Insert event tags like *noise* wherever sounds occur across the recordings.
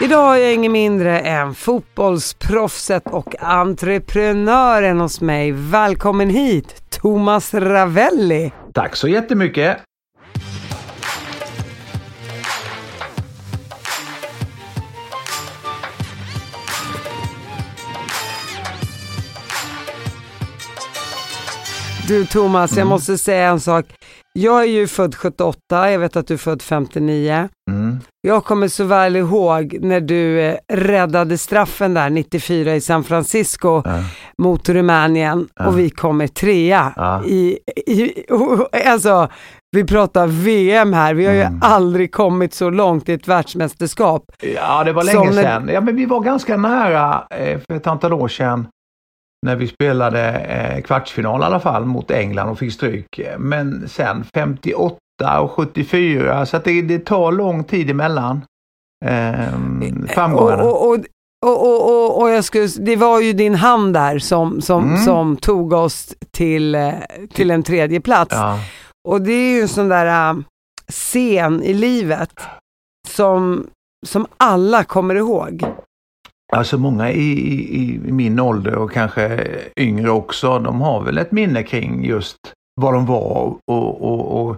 Idag har jag ingen mindre än fotbollsproffset och entreprenören hos mig. Välkommen hit, Thomas Ravelli. Tack så jättemycket. Du Thomas, jag måste säga en sak. Jag är ju född 78, jag vet att du är född 59. Mm. Jag kommer så väl ihåg när du eh, räddade straffen där 94 i San Francisco Ja. mot Rumänien Ja. och vi kommer trea. Ja. I, i, *laughs* alltså, vi pratar VM här, vi har ju Mm. aldrig kommit så långt i ett världsmästerskap. Ja, det var länge när- sedan. Ja, men vi var ganska nära eh, för ett antal år sedan när vi spelade eh, kvartsfinal i alla fall mot England och fick stryk. Men sen 58 och 74, så att det, det tar lång tid emellan eh, framgångarna. Och, och, och, och, och, jag skulle, det var ju din hand där som, som, Mm. som tog oss till, eh, till en tredje plats. ja. Och det är ju en sån där äh, scen i livet som, som alla kommer ihåg. Alltså många i, i, i min ålder och kanske yngre också, de har väl ett minne kring just vad de var och, och, och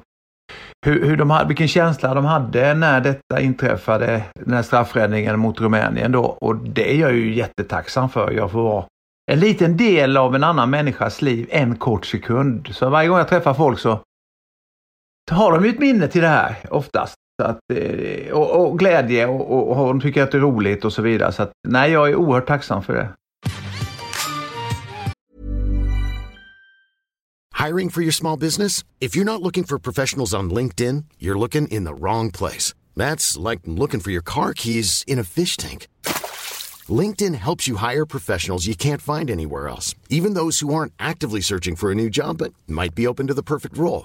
hur, hur de hade, vilken känsla de hade när detta inträffade, den här straffräddningen mot Rumänien då. Och det är jag ju jättetacksam för. Jag får vara en liten del av en annan människas liv en kort sekund. Så varje gång jag träffar folk så har de ju ett minne till det här oftast. Så att, eh, och, och glädje och, och, och de tycker att det är roligt och så vidare. Så att, nej, jag är oerhört tacksam för det. Hiring for your small business? If you're not looking for professionals on LinkedIn, you're looking in the wrong place. That's like looking for your car keys in a fish tank. LinkedIn helps you hire professionals you can't find anywhere else, even those who aren't actively searching for a new job but might be open to the perfect role.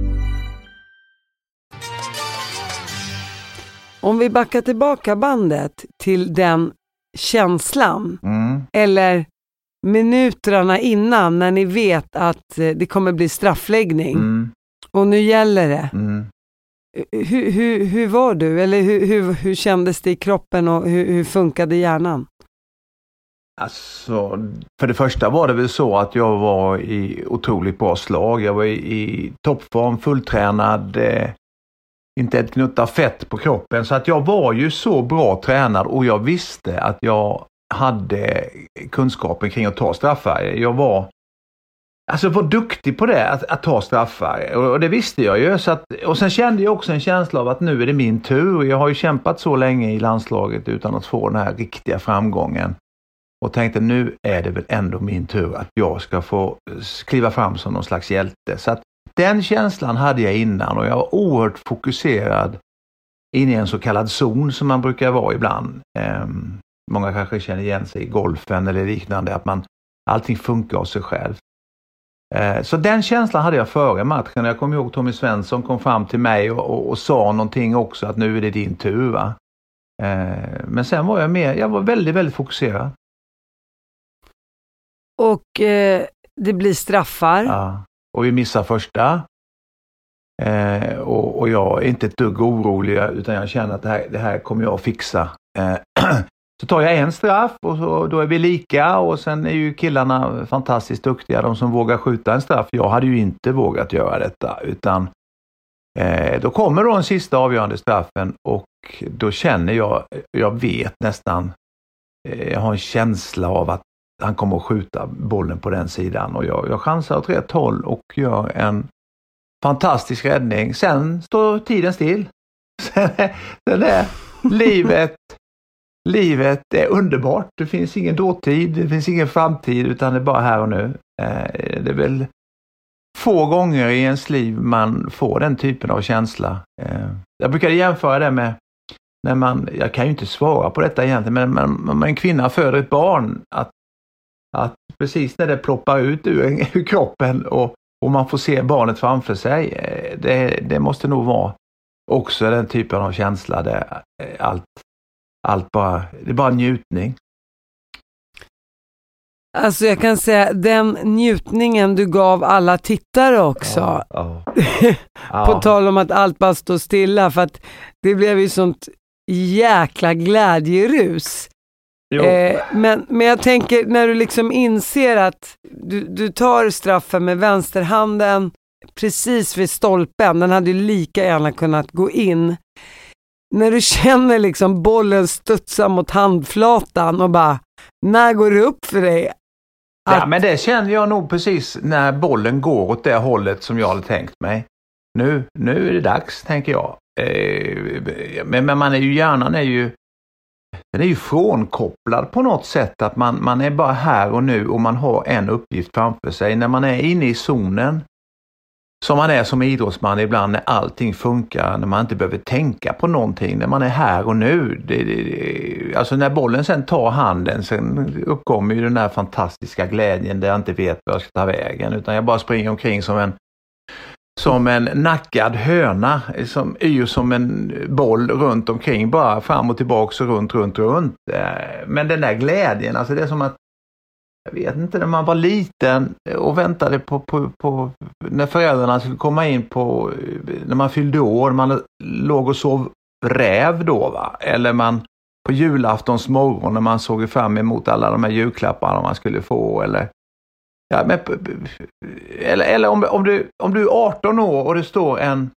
Om vi backar tillbaka bandet till den känslan, Mm. eller minuterna innan när ni vet att eh, det kommer bli straffläggning Mm. och nu gäller det. Mm. Hur, hur, hur var du? Eller hur, hur, hur kändes det i kroppen och hur, hur funkade hjärnan? Alltså, för det första var det väl så att jag var i otroligt bra slag. Jag var i, i toppform, fulltränad, eh, inte ett gnutta fett på kroppen. Så att jag var ju så bra tränad och jag visste att jag hade kunskapen kring att ta straffar. Jag var, alltså var duktig på det, att, att ta straffar. Och, och det visste jag ju. Så att, och sen kände jag också en känsla av att nu är det min tur. Jag har ju kämpat så länge i landslaget utan att få den här riktiga framgången och tänkte nu är det väl ändå min tur att jag ska få kliva fram som någon slags hjälte. Så att den känslan hade jag innan och jag var oerhört fokuserad in i en så kallad zon som man brukar vara ibland. Ehm, många kanske känner igen sig i golfen eller liknande, att man allting funkar av sig själv. Eh, Så den känslan hade jag före matchen. Jag kommer ihåg Tommy Svensson kom fram till mig och, och, och sa någonting också att nu är det din tur. Eh, Men sen var jag mer, jag var väldigt, väldigt fokuserad. Och eh, det blir straffar. Och vi missar första. Eh, och, och jag är inte ett dugg orolig utan jag känner att det här, det här kommer jag att fixa. Eh, *clears throat* så tar jag en straff och så, då är vi lika och sen är ju killarna fantastiskt duktiga, de som vågar skjuta en straff. Jag hade ju inte vågat göra detta utan eh, då kommer då den sista avgörande straffen och då känner jag, jag vet nästan, eh, jag har en känsla av att han kommer att skjuta bollen på den sidan och jag, jag chansar åt rätt håll och gör en fantastisk räddning. Sen står tiden still. *laughs* Sen är, sen är livet livet är underbart. Det finns ingen dåtid, det finns ingen framtid utan det är bara här och nu. Eh, det är väl få gånger i ens liv man får den typen av känsla. Eh, jag brukar jämföra det med när man, jag kan ju inte svara på detta egentligen, men när en kvinna föder ett barn, att, att precis när det ploppar ut ur, *laughs* ur kroppen och, och man får se barnet framför sig, eh, det, det måste nog vara också den typen av känsla där allt, allt bara, det är bara njutning. Alltså jag kan säga den njutningen du gav alla tittare också. Ja, ja. *laughs* På tal om att allt bara står stilla för att det blev ju sånt jäkla glädjerus. Eh, men, men jag tänker när du liksom inser att du, du tar straffen med vänsterhanden precis vid stolpen, den hade ju lika gärna kunnat gå in. När du *laughs* känner liksom bollen studsa mot handflatan och bara, när går det upp för dig att... Ja, men det känner jag nog precis när bollen går åt det hållet som jag hade tänkt mig. Nu, nu är det dags, tänker jag. Eh, men, men man är ju, hjärnan är ju, den är ju frånkopplad på något sätt. Att man, man är bara här och nu och man har en uppgift framför sig. När man är inne i zonen som man är som idrottsman ibland när allting funkar, när man inte behöver tänka på någonting, när man är här och nu. Det, det, alltså när bollen sen tar handen, sen uppkommer ju den där fantastiska glädjen där jag inte vet var jag ska ta vägen, utan jag bara springer omkring som en som en nackad höna som yr som en boll runt omkring bara fram och tillbaks och runt, runt, runt. Eh, men den där glädjen, alltså det är som att jag vet inte, när man var liten och väntade på, på, på när föräldrarna skulle komma in på, eh, när man fyllde år, man låg och sov räv då va, eller man på julaftons morgon när man såg fram emot alla de här julklapparna man skulle få eller Ja, men, eller eller om, om, du, om du är 18 år och det står en,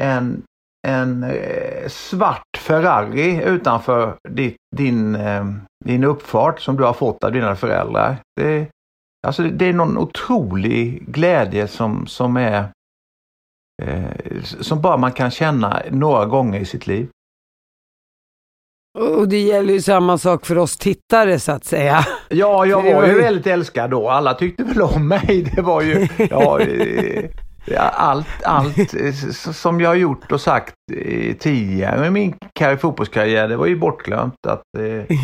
en, en eh, svart Ferrari utanför ditt, din, eh, din uppfart som du har fått av dina föräldrar. Det, alltså det är någon otrolig glädje som, som är eh, som bara man kan känna några gånger i sitt liv. Och det gäller ju samma sak för oss tittare så att säga. Ja, jag var ju väldigt älskad då. Alla tyckte väl om mig. *laughs* Det var ju, ja, allt, allt som jag har gjort och sagt tidigare i min fotbollskarriär, det var ju bortglömt. Att, *laughs*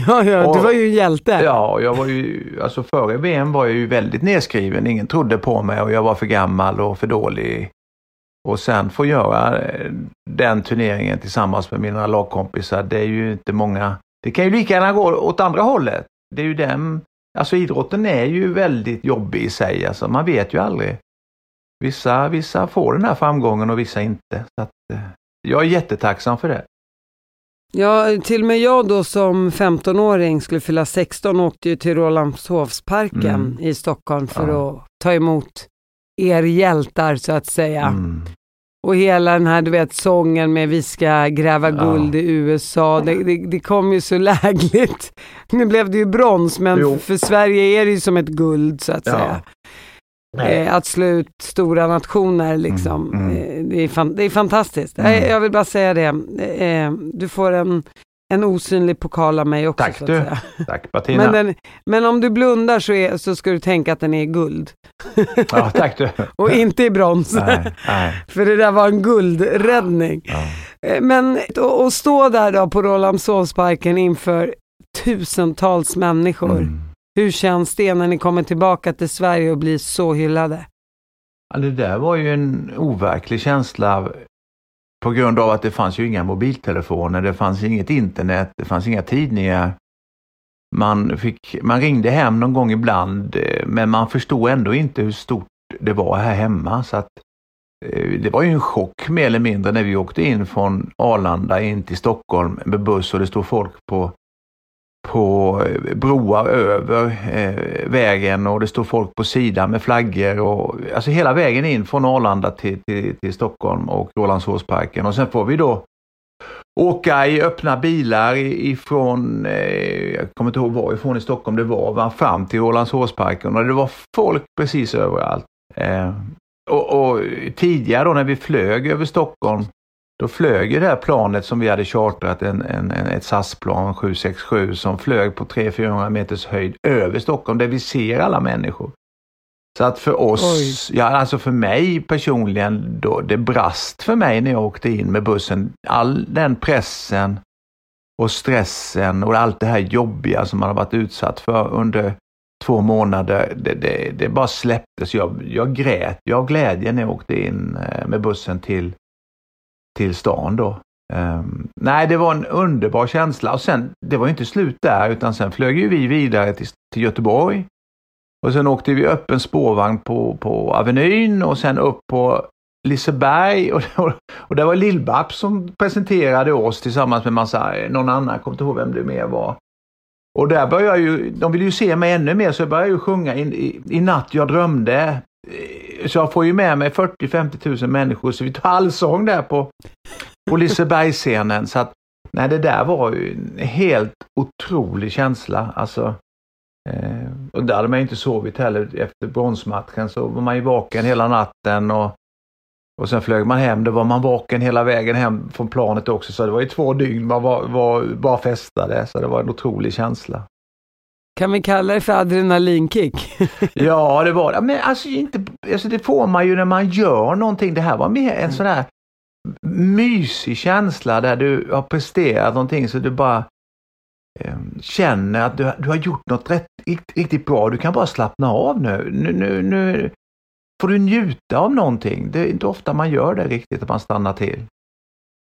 ja, ja, och, du var ju en hjälte. Ja, jag var ju, alltså före VM var jag ju väldigt nedskriven. Ingen trodde på mig och jag var för gammal och för dålig. Och sen få göra den turneringen tillsammans med mina lagkompisar, det är ju inte många. Det kan ju lika gärna gå åt andra hållet. Det är ju den, alltså idrotten är ju väldigt jobbig i sig, alltså man vet ju aldrig. Vissa, vissa får den här framgången och vissa inte. Så att, eh, jag är jättetacksam för det. Ja, till och med jag då som 15-åring skulle fylla 16 åkte ju till Rålambshovsparken mm. i Stockholm för ja. att ta emot er hjältar så att säga. Mm. Och hela den här du vet sången med vi ska gräva guld ja. i USA, det, det, det, kom ju så *laughs* lägligt. Nu blev det ju brons men jo. för Sverige är det ju som ett guld så att ja. säga. Eh, att slå ut stora nationer liksom. Mm, mm. Eh, det, är fan, det är fantastiskt. Mm. Jag, jag vill bara säga det. Eh, du får en en osynlig pokal av mig också. Tack så att du. Säga. Tack Bettina. Men, den, men om du blundar så, är, så ska du tänka att den är guld. Ja, tack du. *laughs* och inte i brons. Nej, nej. *laughs* För det där var en guldräddning. Ja. Eh, men att stå där då på Rålambshovsparken inför tusentals människor. Mm. Hur känns det när ni kommer tillbaka till Sverige och blir så hyllade? Ja, det där var ju en overklig känsla på grund av att det fanns ju inga mobiltelefoner, det fanns inget internet, det fanns inga tidningar. Man, fick, man ringde hem någon gång ibland eh, men man förstod ändå inte hur stort det var här hemma. Så att, eh, det var ju en chock mer eller mindre när vi åkte in från Arlanda in till Stockholm med buss och det stod folk på på eh, broar över eh, vägen och det står folk på sidan med flaggor och alltså hela vägen in från Arlanda till, till, till Stockholm och Rålambshovsparken och sen får vi då åka i öppna bilar ifrån, eh, jag kommer inte ihåg varifrån i Stockholm det var, var fram till Rålambshovsparken och det var folk precis överallt. Eh, och, och, tidigare då när vi flög över Stockholm då flög ju det här planet som vi hade chartrat, en, en, en ett SAS-plan 767 som flög på 300-400 meters höjd över Stockholm där vi ser alla människor. Så att för oss, Oj. ja alltså för mig personligen, då, det brast för mig när jag åkte in med bussen. All den pressen och stressen och allt det här jobbiga som man har varit utsatt för under två månader, det, det, det bara släpptes. Jag, jag grät, jag av glädje när jag åkte in eh, med bussen till, till stan då. Um, nej, det var en underbar känsla och sen, det var inte slut där utan sen flög ju vi vidare till, till Göteborg. Och sen åkte vi öppen spårvagn på, på Avenyn och sen upp på Liseberg *laughs* och, och, och det var Lill-Babs som presenterade oss tillsammans med massa, någon annan, kommer inte ihåg vem det mer var. Och där började jag ju, de ville ju se mig ännu mer så jag började ju sjunga in, i, i natt jag drömde. Eh, så jag får ju med mig 40-50 tusen människor så vi tar allsång där på, på Lisebergsscenen. Så att, nej det där var ju en helt otrolig känsla. Alltså, eh, och där hade man ju inte sovit heller efter bronsmatchen så var man ju vaken hela natten och och sen flög man hem, då var man vaken hela vägen hem från planet också så det var ju två dygn man var, var bara festade så det var en otrolig känsla. Kan vi kalla det för adrenalinkick? *laughs* ja, det var det. Men alltså, inte, alltså det får man ju när man gör någonting. Det här var mer en sån här mysig känsla där du har presterat någonting så du bara eh, känner att du, du har gjort något rätt, riktigt bra. Du kan bara slappna av nu. Nu, nu, nu får du njuta av någonting. Det är inte ofta man gör det riktigt, att man stannar till.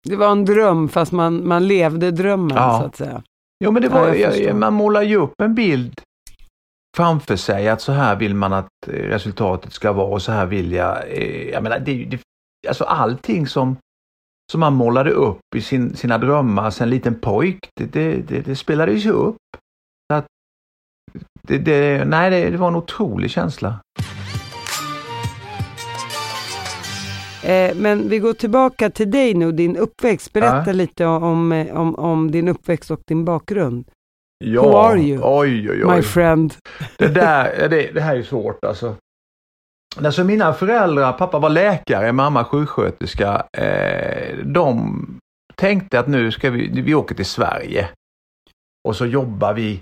Det var en dröm fast man, man levde drömmen ja. så att säga. Jo men det var, ja, man målar ju upp en bild framför sig att så här vill man att eh, resultatet ska vara och så här vill jag. Eh, jag menar, det, det, alltså allting som, som man målade upp i sin, sina drömmar som en liten pojk, det, det, det, det spelades ju upp. Så att, det, det, nej, det, det var en otrolig känsla. Eh, men vi går tillbaka till dig nu, din uppväxt. Berätta ja. lite om, eh, om, om din uppväxt och din bakgrund. Ja, Who are you, oj, oj, oj. my friend? Det, där, det, det här är svårt alltså. Alltså mina föräldrar, pappa var läkare, mamma sjuksköterska. Eh, de tänkte att nu ska vi, vi åker till Sverige. Och så jobbar vi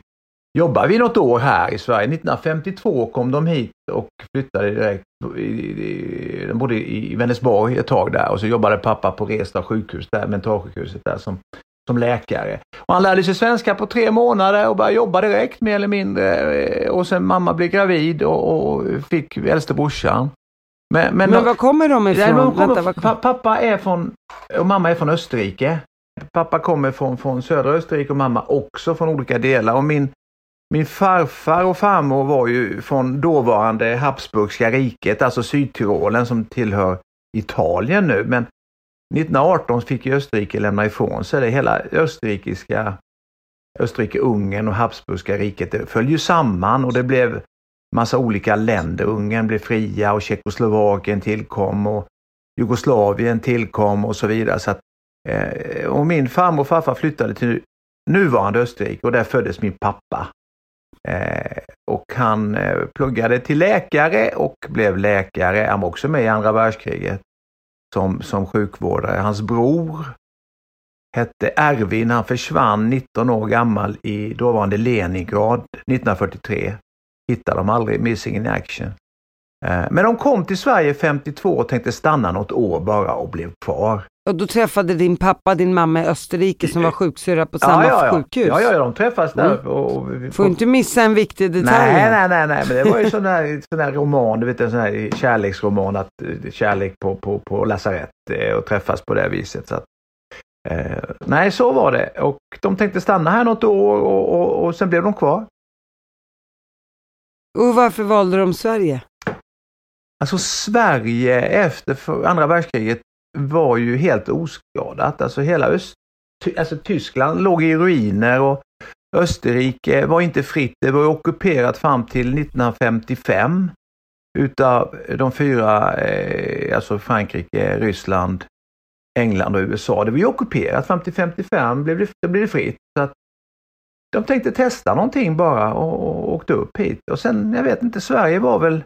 jobbade vi något år här i Sverige. 1952 kom de hit och flyttade direkt. De bodde i Vänersborg ett tag där och så jobbade pappa på Resta sjukhus där, mentalsjukhuset där som, som läkare. Och han lärde sig svenska på tre månader och började jobba direkt mer eller mindre. Och sen mamma blev gravid och, och fick äldste brorsan. Men, men, men var kommer de ifrån? De kommer, Vänta, pappa är från, och mamma är från Österrike. Pappa kommer från, från södra Österrike och mamma också från olika delar. Och min min farfar och farmor var ju från dåvarande Habsburgska riket, alltså Sydtyrolen som tillhör Italien nu. Men 1918 fick ju Österrike lämna ifrån sig det. Hela österrikiska Österrike-Ungern och Habsburgska riket det föll ju samman och det blev massa olika länder. Ungern blev fria och Tjeckoslovakien tillkom och Jugoslavien tillkom och så vidare. Så att, eh, och min farmor och farfar flyttade till nuvarande Österrike och där föddes min pappa. Eh, och han eh, pluggade till läkare och blev läkare. Han var också med i andra världskriget som, som sjukvårdare. Hans bror hette Ervin. Han försvann 19 år gammal i dåvarande Leningrad 1943. Hittade de aldrig, missing in action. Eh, men de kom till Sverige 52 och tänkte stanna något år bara och blev kvar. Och då träffade din pappa din mamma i Österrike som var sjuksyrra på samma ja, ja, sjukhus? Ja, ja, de träffades där. Mm. Och, och, Får inte missa en viktig detalj. Nej, nej, nej, nej, men det var ju sån där, *laughs* sån där roman, du vet en sån här kärleksroman, att eh, kärlek på, på, på lasarett eh, och träffas på det viset. Så att, eh, nej, så var det. Och de tänkte stanna här något år och, och, och sen blev de kvar. Och varför valde de Sverige? Alltså Sverige efter andra världskriget var ju helt oskadat. Alltså hela Öst, alltså Tyskland låg i ruiner och Österrike var inte fritt. Det var ockuperat fram till 1955 utav de fyra, eh, alltså Frankrike, Ryssland, England och USA. Det var ju ockuperat fram till 55 blev det, det blev det fritt. Så att de tänkte testa någonting bara och, och åkte upp hit. Och sen, jag vet inte, Sverige var väl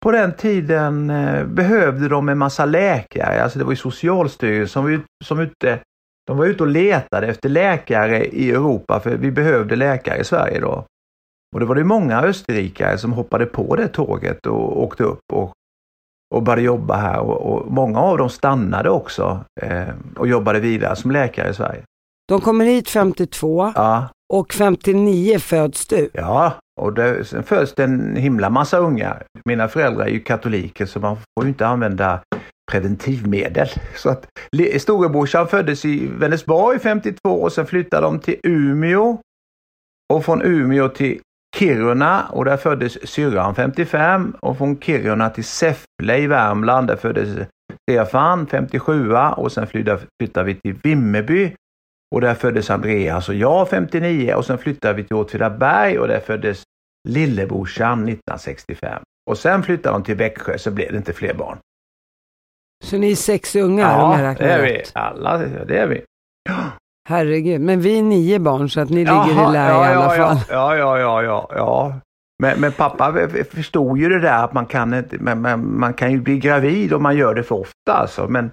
på den tiden eh, behövde de en massa läkare. Alltså det var ju Socialstyrelsen som var, som ute, de var ute och letade efter läkare i Europa för vi behövde läkare i Sverige då. Och det var det många österrikare som hoppade på det tåget och åkte upp och, och började jobba här och, och många av dem stannade också eh, och jobbade vidare som läkare i Sverige. De kommer hit 52 Ja, och 59 föds du. ja och det, sen föds det en himla massa ungar. Mina föräldrar är ju katoliker så man får ju inte använda preventivmedel. Så att storebrorsan föddes i Vänersborg 52 och sen flyttade de till Umeå. Och från Umeå till Kiruna och där föddes syrran 55 och från Kiruna till Säffle i Värmland där föddes Stefan 57 och sen flyttade, flyttade vi till Vimmerby och där föddes Andreas och jag 59 och sen flyttade vi till Åtvidaberg och där föddes lillebrorsan 1965. Och sen flyttade de till Växjö så blev det inte fler barn. Så ni är sex ungar Ja, det är vi. Alla, det är vi. Herregud, men vi är nio barn så att ni ligger Jaha, i lä ja, i alla ja, fall. Ja, ja, ja, ja, ja. Men, men pappa förstod ju det där att man kan, inte, men, men, man kan ju bli gravid om man gör det för ofta. Alltså. Men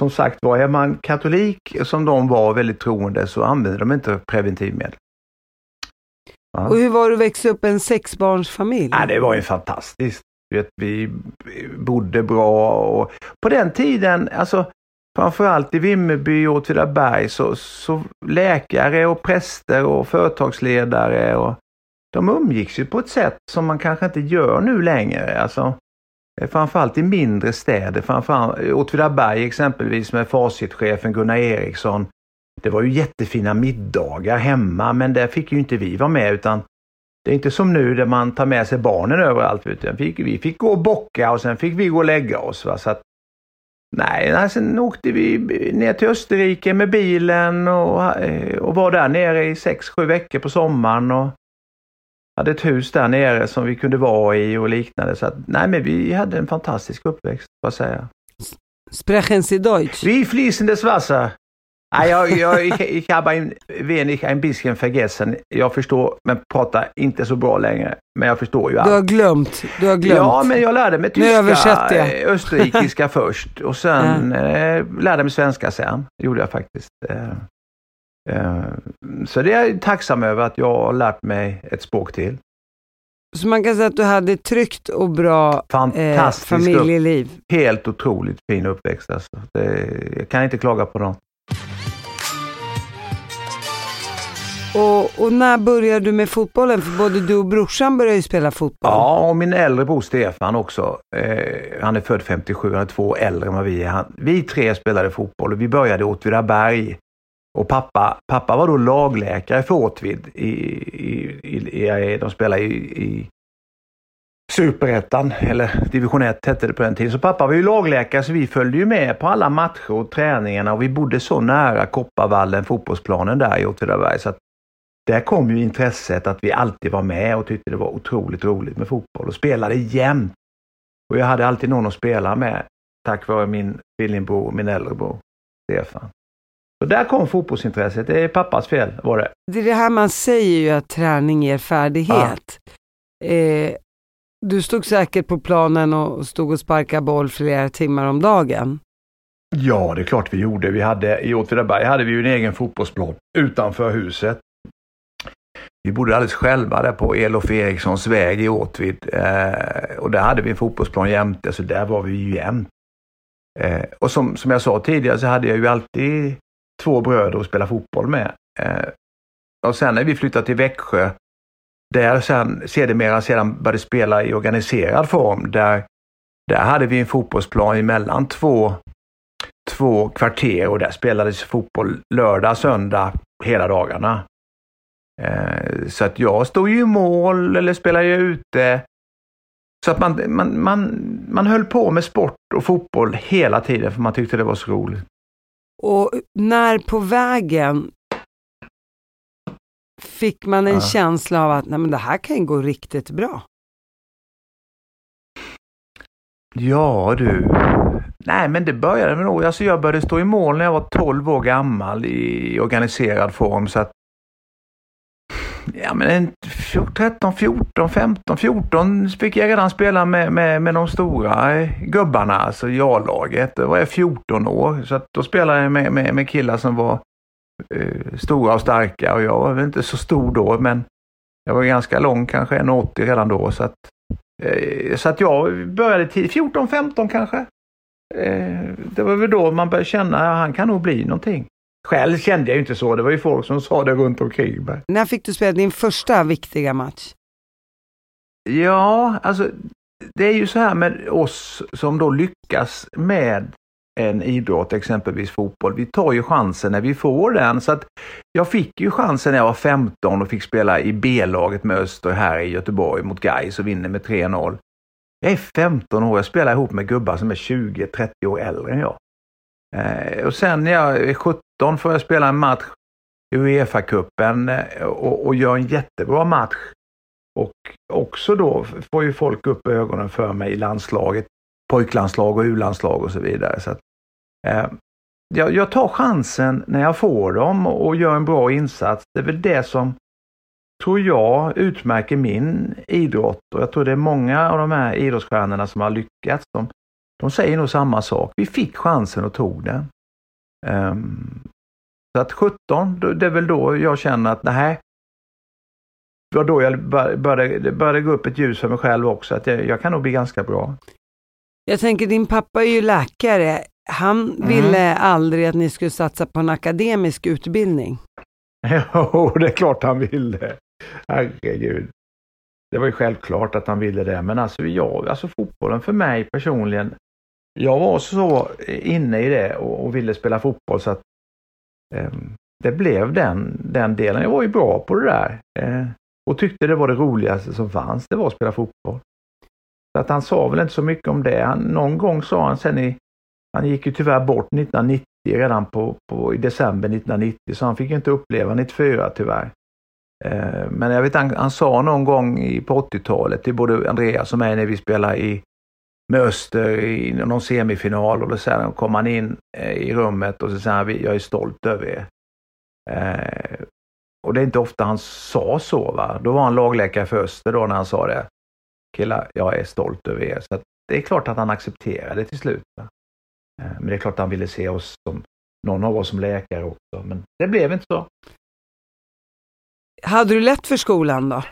som sagt var, är man katolik som de var väldigt troende så använder de inte preventivmedel. Ja. Och hur var det att växa upp i en sexbarnsfamilj? Ja, det var ju fantastiskt. Vet, vi bodde bra och på den tiden, alltså framförallt i Vimmerby och Åtvidaberg så, så läkare och präster och företagsledare och de umgicks ju på ett sätt som man kanske inte gör nu längre. Alltså, Eh, framförallt i mindre städer, framförallt Åtvidaberg exempelvis med Facitchefen Gunnar Eriksson. Det var ju jättefina middagar hemma men där fick ju inte vi vara med utan det är inte som nu där man tar med sig barnen överallt. Utan vi, fick, vi fick gå och bocka och sen fick vi gå och lägga oss. Va? Så att, nej, nej, sen åkte vi ner till Österrike med bilen och, eh, och var där nere i sex, sju veckor på sommaren. Och hade ett hus där nere som vi kunde vara i och liknande. Så att, nej, men vi hade en fantastisk uppväxt, vad säger jag. Sprechen Sie Deutsch? Wie fließendes Wasser. Nej, jag, jag, ich, ich habe ein wenig ein bisschen vergessen. Jag förstår, men pratar inte så bra längre. Men jag förstår ju Du har allt. glömt. Du har glömt. Ja, men jag lärde mig tyska, jag. eh, österrikiska *laughs* först och sen eh, lärde mig svenska sen. Det gjorde jag faktiskt. Eh, så det är jag tacksam över att jag har lärt mig ett språk till. Så man kan säga att du hade ett tryggt och bra eh, familjeliv. helt otroligt fin uppväxt. Alltså. Det, jag kan inte klaga på något. Och, och när började du med fotbollen? För både du och brorsan började ju spela fotboll. Ja, och min äldre bror Stefan också. Eh, han är född 57, han är två år äldre än vad vi är. Han, vi tre spelade fotboll och vi började i Åtvidaberg. Och pappa, pappa var då lagläkare för Åtvid. I, i, i, i, de spelade i, i Superettan, eller division 1 hette det på den tiden. Så pappa var ju lagläkare så vi följde ju med på alla matcher och träningarna och vi bodde så nära Kopparvallen, fotbollsplanen där i Åtvidaberg. Så att där kom ju intresset att vi alltid var med och tyckte det var otroligt roligt med fotboll och spelade jämt. Och jag hade alltid någon att spela med tack vare min tvillingbror, min äldre bror Stefan. Så där kom fotbollsintresset. Det är pappas fel var det. Det är det här man säger ju att träning ger färdighet. Eh, du stod säkert på planen och stod och sparkade boll flera timmar om dagen. Ja, det är klart vi gjorde. Vi hade, I Åtvidaberg hade vi ju en egen fotbollsplan utanför huset. Vi bodde alldeles själva där på Elof Erikssons väg i Åtvid. Eh, och där hade vi en fotbollsplan jämte, så där var vi ju jämt. Eh, och som, som jag sa tidigare så hade jag ju alltid två bröder att spela fotboll med. Eh, och sen när vi flyttade till Växjö, där sen sedermera sedan började spela i organiserad form, där, där hade vi en fotbollsplan emellan två två kvarter och där spelades fotboll lördag, söndag, hela dagarna. Eh, så att jag stod ju i mål eller spelade ju ute. Så att man, man, man, man höll på med sport och fotboll hela tiden för man tyckte det var så roligt. Och när på vägen fick man en Ja. känsla av att Nej, men det här kan ju gå riktigt bra. Ja du. Nej men det började med nog, alltså jag började stå i mål när jag var 12 år gammal i organiserad form så att ja men 13, 14, 15, 14 fick jag redan spela med, med, med de stora eh, gubbarna, alltså ja-laget. Då var jag 14 år, så att då spelade jag med, med, med killar som var eh, stora och starka och jag var väl inte så stor då, men jag var ganska lång, kanske 1,80 redan då. Så att, eh, så att jag började 14, 15 kanske. Eh, det var väl då man började känna att han kan nog bli någonting. Själv kände jag inte så, det var ju folk som sa det runt omkring mig. När fick du spela din första viktiga match? Ja, alltså det är ju så här med oss som då lyckas med en idrott, exempelvis fotboll. Vi tar ju chansen när vi får den. Så att jag fick ju chansen när jag var 15 och fick spela i B-laget med Öster här i Göteborg mot Gais och vinner med 3-0. Jag är 15 år, jag spelar ihop med gubbar som är 20-30 år äldre än jag. Eh, och sen när jag är 17 får jag spela en match i Uefa-cupen eh, och, och gör en jättebra match. Och också då får ju folk upp ögonen för mig i landslaget, pojklandslag och u-landslag och så vidare. Så att, eh, jag, jag, tar chansen när jag får dem och gör en bra insats. Det är väl det som, tror jag, utmärker min idrott. Och jag tror det är många av de här idrottsstjärnorna som har lyckats. De, de säger nog samma sak. Vi fick chansen och tog den. Um, så att 17, det är väl då jag känner att nej, det var då jag började, började gå upp ett ljus för mig själv också, att jag, jag kan nog bli ganska bra. Jag tänker, din pappa är ju läkare. Han mm. ville aldrig att ni skulle satsa på en akademisk utbildning. *laughs* Jo, det är klart han ville. Herregud. Det var ju självklart att han ville det, men alltså jag, alltså fotbollen för mig personligen, jag var så inne i det och, och ville spela fotboll så att eh, det blev den, den delen. Jag var ju bra på det där eh, och tyckte det var det roligaste som fanns, det var att spela fotboll. Så att han sa väl inte så mycket om det. Han, någon gång sa han sen i, han gick ju tyvärr bort 1990, redan på, på, i december 1990, så han fick inte uppleva 94 tyvärr. Eh, men jag vet han, han sa någon gång i, på 80-talet till både Andreas och mig när vi spelade i med Öster i någon semifinal och då sen kom han in eh, i rummet och så sa han, jag är stolt över er. Eh, och det är inte ofta han sa så. Va? Då var han lagläkare för Öster då när han sa det. Killar, jag är stolt över er. Så det är klart att han accepterade det till slut. Va? Eh, men det är klart att han ville se oss som, någon av oss som läkare också. Men det blev inte så. Hade du lätt för skolan då?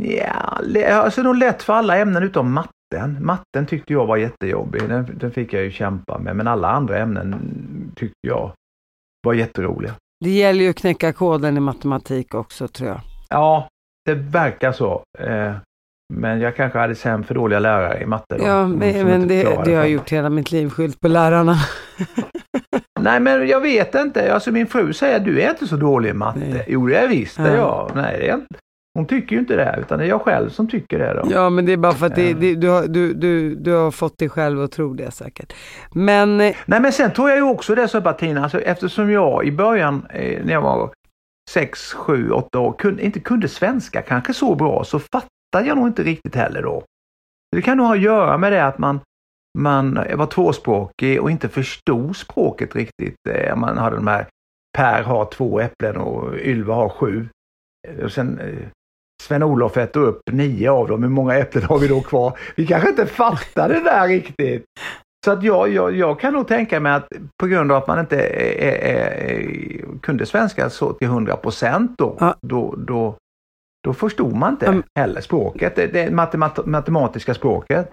Ja, alltså nog lätt för alla ämnen utom matte matten. Matten tyckte jag var jättejobbig. Den, den fick jag ju kämpa med. Men alla andra ämnen tyckte jag var jätteroliga. Det gäller ju att knäcka koden i matematik också tror jag. Ja, det verkar så. Eh, men jag kanske hade sämre för dåliga lärare i matte. Då, ja, men, men det, det har jag gjort hela mitt liv, skylt på lärarna. *laughs* Nej, men jag vet inte. Alltså min fru säger du är inte så dålig i matte. Nej. Jo, det är visst det är jag. Nej, det är inte. Hon tycker ju inte det, utan det är jag själv som tycker det. Då. Ja, men det är bara för att det, det, du, har, du, du, du har fått dig själv att tro det säkert. Men... Nej, men sen tror jag ju också det så Bettina, alltså, eftersom jag i början, eh, när jag var 6, 7, 8 år, kunde, inte kunde svenska kanske så bra, så fattade jag nog inte riktigt heller då. Det kan nog ha att göra med det att man, man var tvåspråkig och inte förstod språket riktigt. Eh, man hade de här Per har två äpplen och Ylva har sju. Och sen eh, Sven-Olof äter upp nio av dem. Hur många äpplen har vi då kvar? Vi kanske inte fattar det där riktigt. Så att jag, jag, jag kan nog tänka mig att på grund av att man inte är, är, är, kunde svenska så till 100 procent då, ja. då, då, då förstod man inte mm. heller språket, det, det matemat matematiska språket.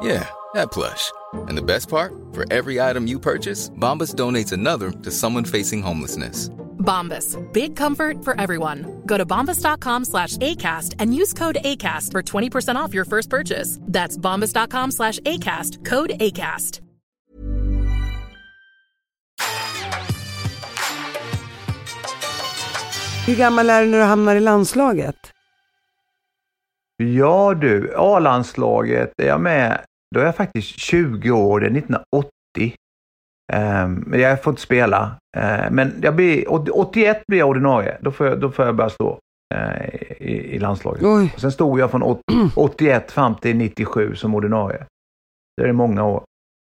Yeah, that plush. And the best part, for every item you purchase, Bombas donates another to someone facing homelessness. Bombas, big comfort for everyone. Go to bombas.com slash ACAST and use code ACAST for 20% off your first purchase. That's bombas.com slash ACAST, code ACAST. Hur gammal är du när du hamnar i landslaget? Ja du, A-landslaget är jag med, då är jag faktiskt 20 år, det är 1980. Um, men jag får inte spela. Uh, men jag blir, 81 blir jag ordinarie, då får jag, då får jag börja stå uh, i, i landslaget. Oj. Sen stod jag från 80, 81 *clears throat* fram till 97 som ordinarie. Det är många år.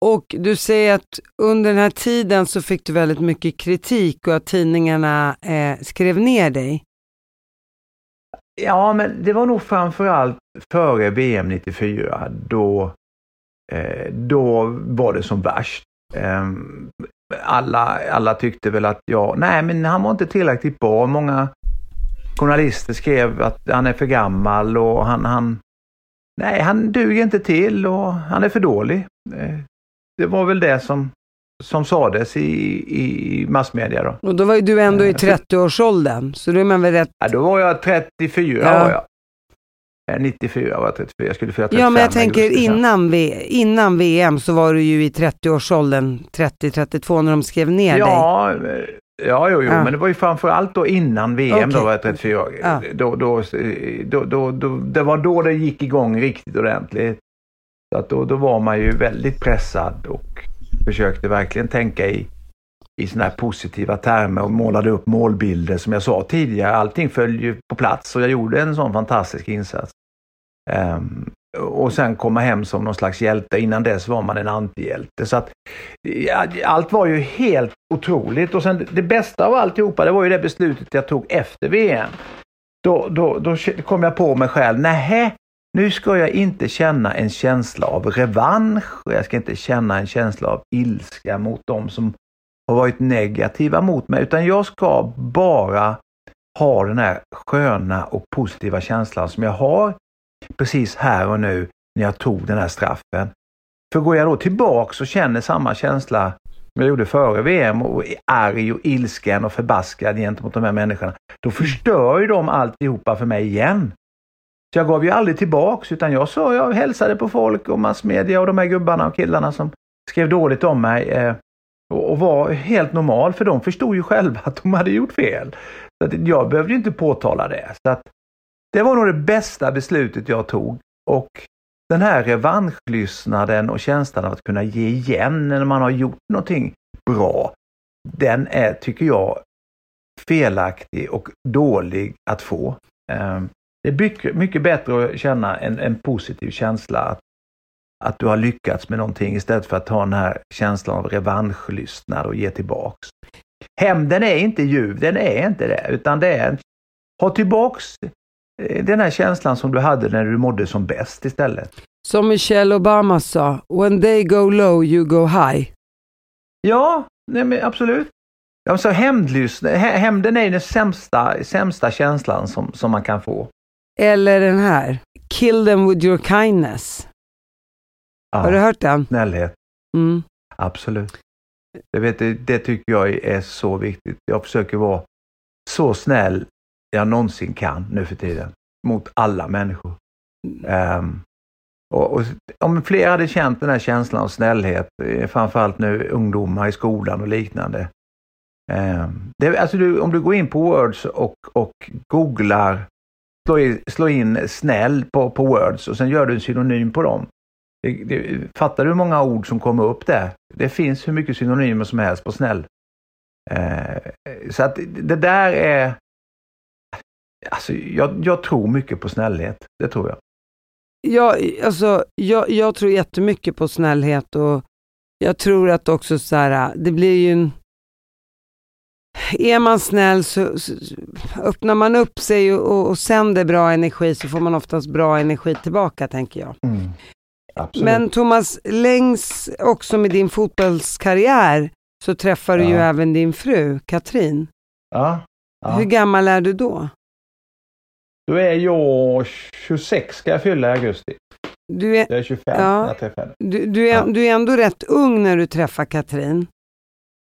Och du säger att under den här tiden så fick du väldigt mycket kritik och att tidningarna eh, skrev ner dig. Ja, men det var nog framförallt före VM 94. Då, eh, då var det som värst. Eh, alla, alla tyckte väl att jag, nej men han var inte tillräckligt bra. Många journalister skrev att han är för gammal och han, han nej han duger inte till och han är för dålig. Eh, det var väl det som, som sades i, i massmedia då. Och då var ju du ändå i Eh, så- 30-årsåldern, så då är man väl rätt... Ja, då var jag 34 Ja. var jag. Eh, 94 var jag 34, jag skulle fylla 35 Ja, men jag tänker innan, v, innan VM så var du ju i 30-årsåldern, 30-32 när de skrev ner dig. Ja, eh, ja jo, jo, Ja. men det var ju framförallt då innan VM, då Okej. var jag 34. Ja. Då, då, då, då, då, det var då det gick igång riktigt ordentligt. Så att då, då var man ju väldigt pressad och försökte verkligen tänka i, i sådana här positiva termer och målade upp målbilder som jag sa tidigare. Allting föll ju på plats och jag gjorde en sån fantastisk insats. Ehm, och sen komma hem som någon slags hjälte. Innan dess var man en antihjälte. Så att, ja, allt var ju helt otroligt. Och sen det bästa av alltihopa, det var ju det beslutet jag tog efter VM. Då, då, då kom jag på mig själv, nähä, nu ska jag inte känna en känsla av revansch och jag ska inte känna en känsla av ilska mot dem som har varit negativa mot mig, utan jag ska bara ha den här sköna och positiva känslan som jag har precis här och nu när jag tog den här straffen. För går jag då tillbaks och känner samma känsla som jag gjorde före VM och är arg och ilsken och förbaskad gentemot de här människorna, då förstör ju de alltihopa för mig igen. Så jag gav ju aldrig tillbaks utan jag sa, jag hälsade på folk och massmedia och de här gubbarna och killarna som skrev dåligt om mig eh, och, och var helt normal för de förstod ju själva att de hade gjort fel. Så att jag behövde ju inte påtala det. Så att det var nog det bästa beslutet jag tog och den här revanschlystnaden och känslan av att kunna ge igen när man har gjort någonting bra, den är, tycker jag, felaktig och dålig att få. Ehm, det är mycket, mycket bättre att känna en, en positiv känsla att, att du har lyckats med någonting istället för att ha den här känslan av revanschlystnad och ge tillbaks. Hämnden är inte ljuv, den är inte det, utan det är ha tillbaks den här känslan som du hade när du mådde som bäst istället. Som Michelle Obama sa, when they go low you go high. Ja, nej men absolut. Ja, så hämndlystnad, hä- hämnden är den sämsta, sämsta känslan som, som man kan få. Eller den här, kill them with your kindness. Ja, Har du hört den? Snällhet, Mm. absolut. Det, vet, det tycker jag är så viktigt. Jag försöker vara så snäll jag någonsin kan nu för tiden. Mot alla människor. Um, och, och, om fler hade känt den här känslan av snällhet, eh, framförallt nu ungdomar i skolan och liknande. Um, det, alltså du, om du går in på Words och, och googlar, slå in, slå in snäll på, på Words och sen gör du en synonym på dem. Det, det, fattar du hur många ord som kommer upp där? Det finns hur mycket synonymer som helst på snäll. Eh, så att det där är... Alltså, jag, jag tror mycket på snällhet. Det tror jag. Jag, alltså, jag, jag tror jättemycket på snällhet och jag tror att också så här, det blir ju en... Är man snäll så, så öppnar man upp sig och, och, och sänder bra energi så får man oftast bra energi tillbaka tänker jag. Absolut. Men Thomas, längs också med din fotbollskarriär så träffar du ju Ja. även din fru Katrin. ja, ja. Hur gammal är du då? Då är jag 26 ska jag fylla i augusti. Du är, Jag är 25 Ja. när jag träffade henne. du, du, är, Ja. du är ändå rätt ung när du träffar Katrin.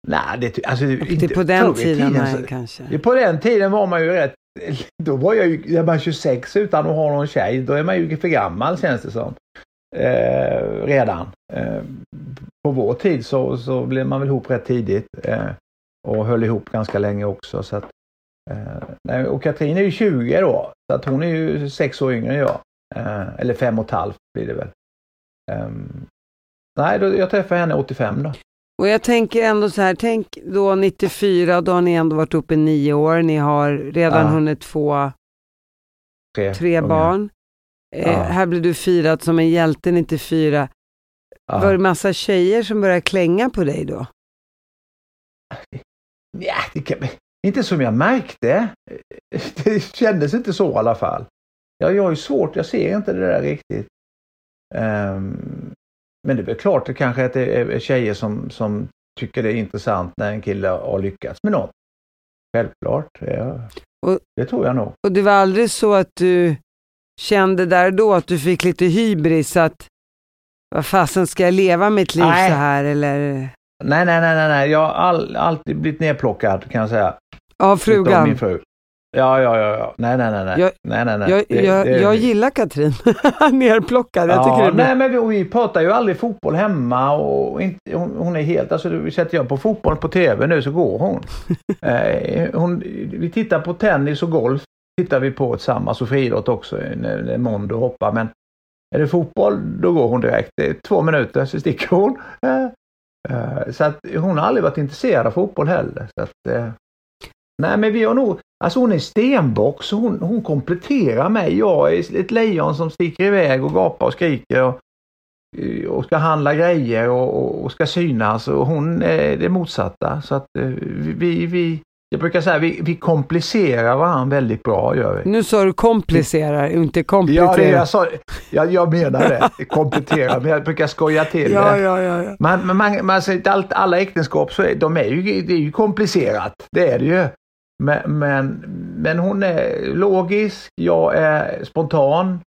Nej, det, alltså, Det inte, är på den i tiden, nej, kanske. På den tiden var man ju rätt... *laughs* Då var jag ju, är man 26 utan att ha någon tjej, då är man ju för gammal känns det som. Eh, redan. Eh, på vår tid så, så blev man väl ihop rätt tidigt. Eh, och höll ihop ganska länge också. Så att, Eh, och Katrin är ju 20 då, så att hon är ju sex år yngre än jag. Eh, eller fem och ett halvt blir det väl. Um, nej, då, jag träffade henne 85 då. Och jag tänker ändå så här, tänk då 94, då har ni ändå varit uppe i nio år, ni har redan ja. hunnit få tre, tre barn. Eh, ja. Här blir du firad som en hjälte 94. Ja. Var det massa tjejer som började klänga på dig då? Ja, det kan, inte som jag märkte. *laughs* Det kändes inte så i alla fall. Jag, jag ju svårt, jag ser inte det där riktigt. Um, men det är väl klart det kanske att det är tjejer som, som tycker det är intressant när en kille har lyckats med något. Självklart, ja. och, det tror jag nog. Och det var aldrig så att du kände där då att du fick lite hybris att vad fasen ska jag leva mitt liv nej. så här eller? Nej, nej, nej, nej, nej. jag har all, alltid blivit nedplockad kan jag säga. Av frugan? Min fru. Ja, ja, ja, ja. Nej, nej, nej. Jag, nej, nej, nej. Jag, det, jag, det, jag gillar Katrin. *laughs* Nerplockad. Jag ja, det nej, men vi, vi pratar ju aldrig fotboll hemma och inte, hon, hon är helt, alltså sätter jag på fotboll på tv nu så går hon. *laughs* eh, hon vi tittar på tennis och golf tittar vi på tillsammans och friidrott också när, när Mondo hoppar. Men är det fotboll, då går hon direkt. Det är två minuter så sticker hon. Eh, Eh, så att hon har aldrig varit intresserad av fotboll heller. Så att, eh, nej men vi har nog, alltså hon är stenbock så hon, hon kompletterar mig. Jag är ett lejon som sticker iväg och gapar och skriker och, och ska handla grejer och, och ska synas och hon är det motsatta. Så att eh, vi, vi, jag brukar säga vi, vi komplicerar varandra väldigt bra. Gör vi. Nu sa du komplicerar, inte kompletterar. Ja, det, jag, sa, jag, jag menar det. komplettera, men jag brukar skoja till ja, det. Ja, ja, ja. Man, man, man, man, allt, alla äktenskap så är, de är ju, det är ju komplicerat. Det är det ju. Men, men, men hon är logisk, jag är spontan.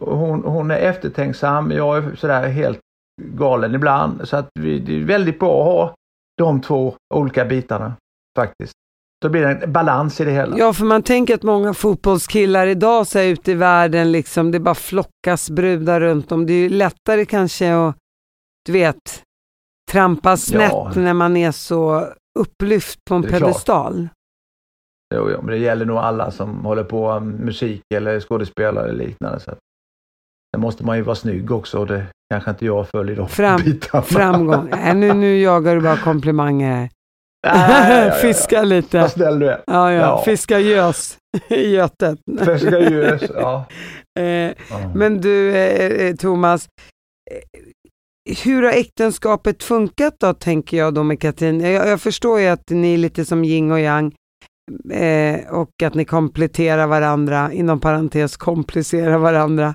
Hon, hon är eftertänksam, jag är sådär helt galen ibland. Så att vi, det är väldigt bra att ha de två olika bitarna faktiskt. Då blir det en balans i det hela. Ja, för man tänker att många fotbollskillar idag så ute i världen, liksom, det bara flockas brudar runt om. Det är ju lättare kanske att, du vet, trampa snett ja. när man är så upplyft på en pedestal. Jo, jo, men det gäller nog alla som håller på med musik eller skådespelare eller liknande. Så Sen måste man ju vara snygg också och det kanske inte jag följer de Fram, *laughs* bitarna. Framgång. Nej, nu, nu jagar du bara komplimanger här. *laughs* Fiska lite. Vad snäll du är. Ja, ja. Fiska gös *laughs* i götet. Fiska gös, ja. *laughs* eh, Men du, eh, eh, Thomas, hur har äktenskapet funkat då, tänker jag då med Katrin? Jag, jag förstår ju att ni är lite som yin och yang eh, och att ni kompletterar varandra, inom parentes komplicerar varandra.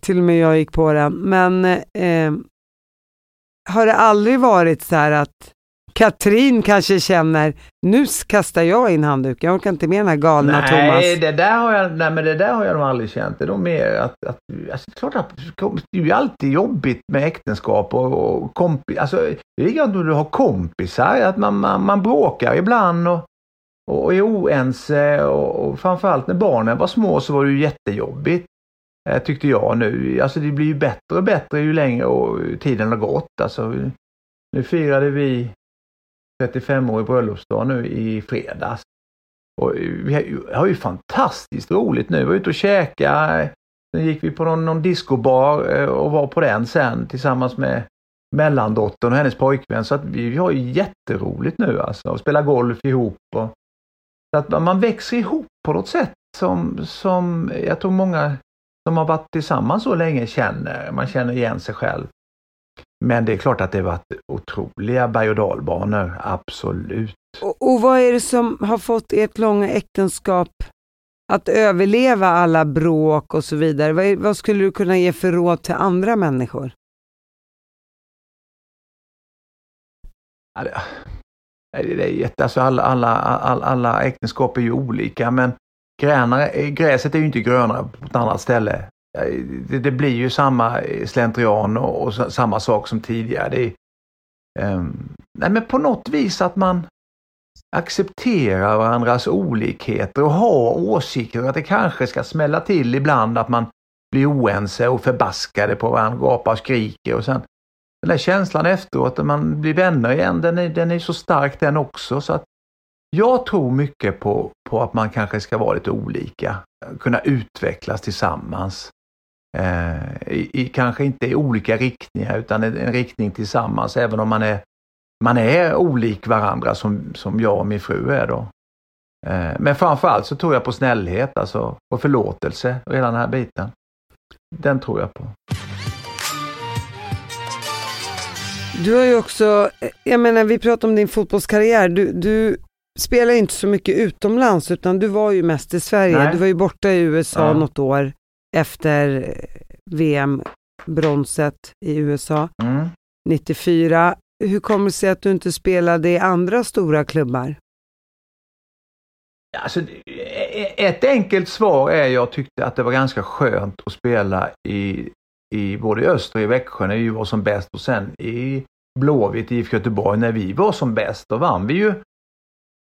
Till och med jag gick på den. Men eh, har det aldrig varit så här att Katrin kanske känner, nu kastar jag in handduken, jag orkar inte med den här galna nej, Thomas. Det där har jag, nej, men det där har jag nog aldrig känt. Det är nog mer att, att alltså, klart att det är ju alltid jobbigt med äktenskap och, och kompis, alltså det är likadant om du har kompisar, att man, man, man bråkar ibland och, och är oense och, och framförallt när barnen var små så var det ju jättejobbigt. Eh, tyckte jag nu. Alltså det blir ju bättre och bättre ju längre och tiden har gått. Alltså, nu firade vi 35-årig bröllopsdag nu i fredags. Och vi har ju fantastiskt roligt nu. Vi var ute och käkade. Sen gick vi på någon, någon discobar eh, och var på den sen tillsammans med mellandottern och hennes pojkvän. Så att vi, vi har ju jätteroligt nu alltså och spelar golf ihop. Och, så att man växer ihop på något sätt som, som jag tror många som har varit tillsammans så länge känner. Man känner igen sig själv. Men det är klart att det varit otroliga berg och dalbanor, absolut. Och, och vad är det som har fått ert långa äktenskap att överleva alla bråk och så vidare? Vad, vad, skulle du kunna ge för råd till andra människor? Ja, det, det är jätte, alltså alla, alla, alla, alla äktenskap är ju olika men gränar, gräset är ju inte grönare på ett annat ställe det, det, blir ju samma slentrian och, och samma sak som tidigare. Det um, nej men på något vis att man accepterar varandras olikheter och har åsikter att det kanske ska smälla till ibland att man blir oense och förbaskade på varandra, gapar och skriker och sen den där känslan efteråt att man blir vänner igen, den är, den är så stark den också så att Jag tror mycket på, på att man kanske ska vara lite olika, kunna utvecklas tillsammans. Eh, i, i, kanske inte i olika riktningar utan en, en, riktning tillsammans även om man är, man är olik varandra som, som jag och min fru är då. Eh, men framförallt så tror jag på snällhet, alltså på förlåtelse och hela den här biten. Den tror jag på. Du har ju också, jag menar vi pratar om din fotbollskarriär, du, du spelar inte så mycket utomlands utan du var ju mest i Sverige. Nej. Du var ju borta i USA ja. något år efter VM-bronset i USA mm. 94. Hur kommer det sig att du inte spelade i andra stora klubbar? Alltså, ett enkelt svar är jag tyckte att det var ganska skönt att spela i, i både i Öster och i Växjö när vi var som bäst och sen i Blåvitt, IFK Göteborg, när vi var som bäst. Då vann vi ju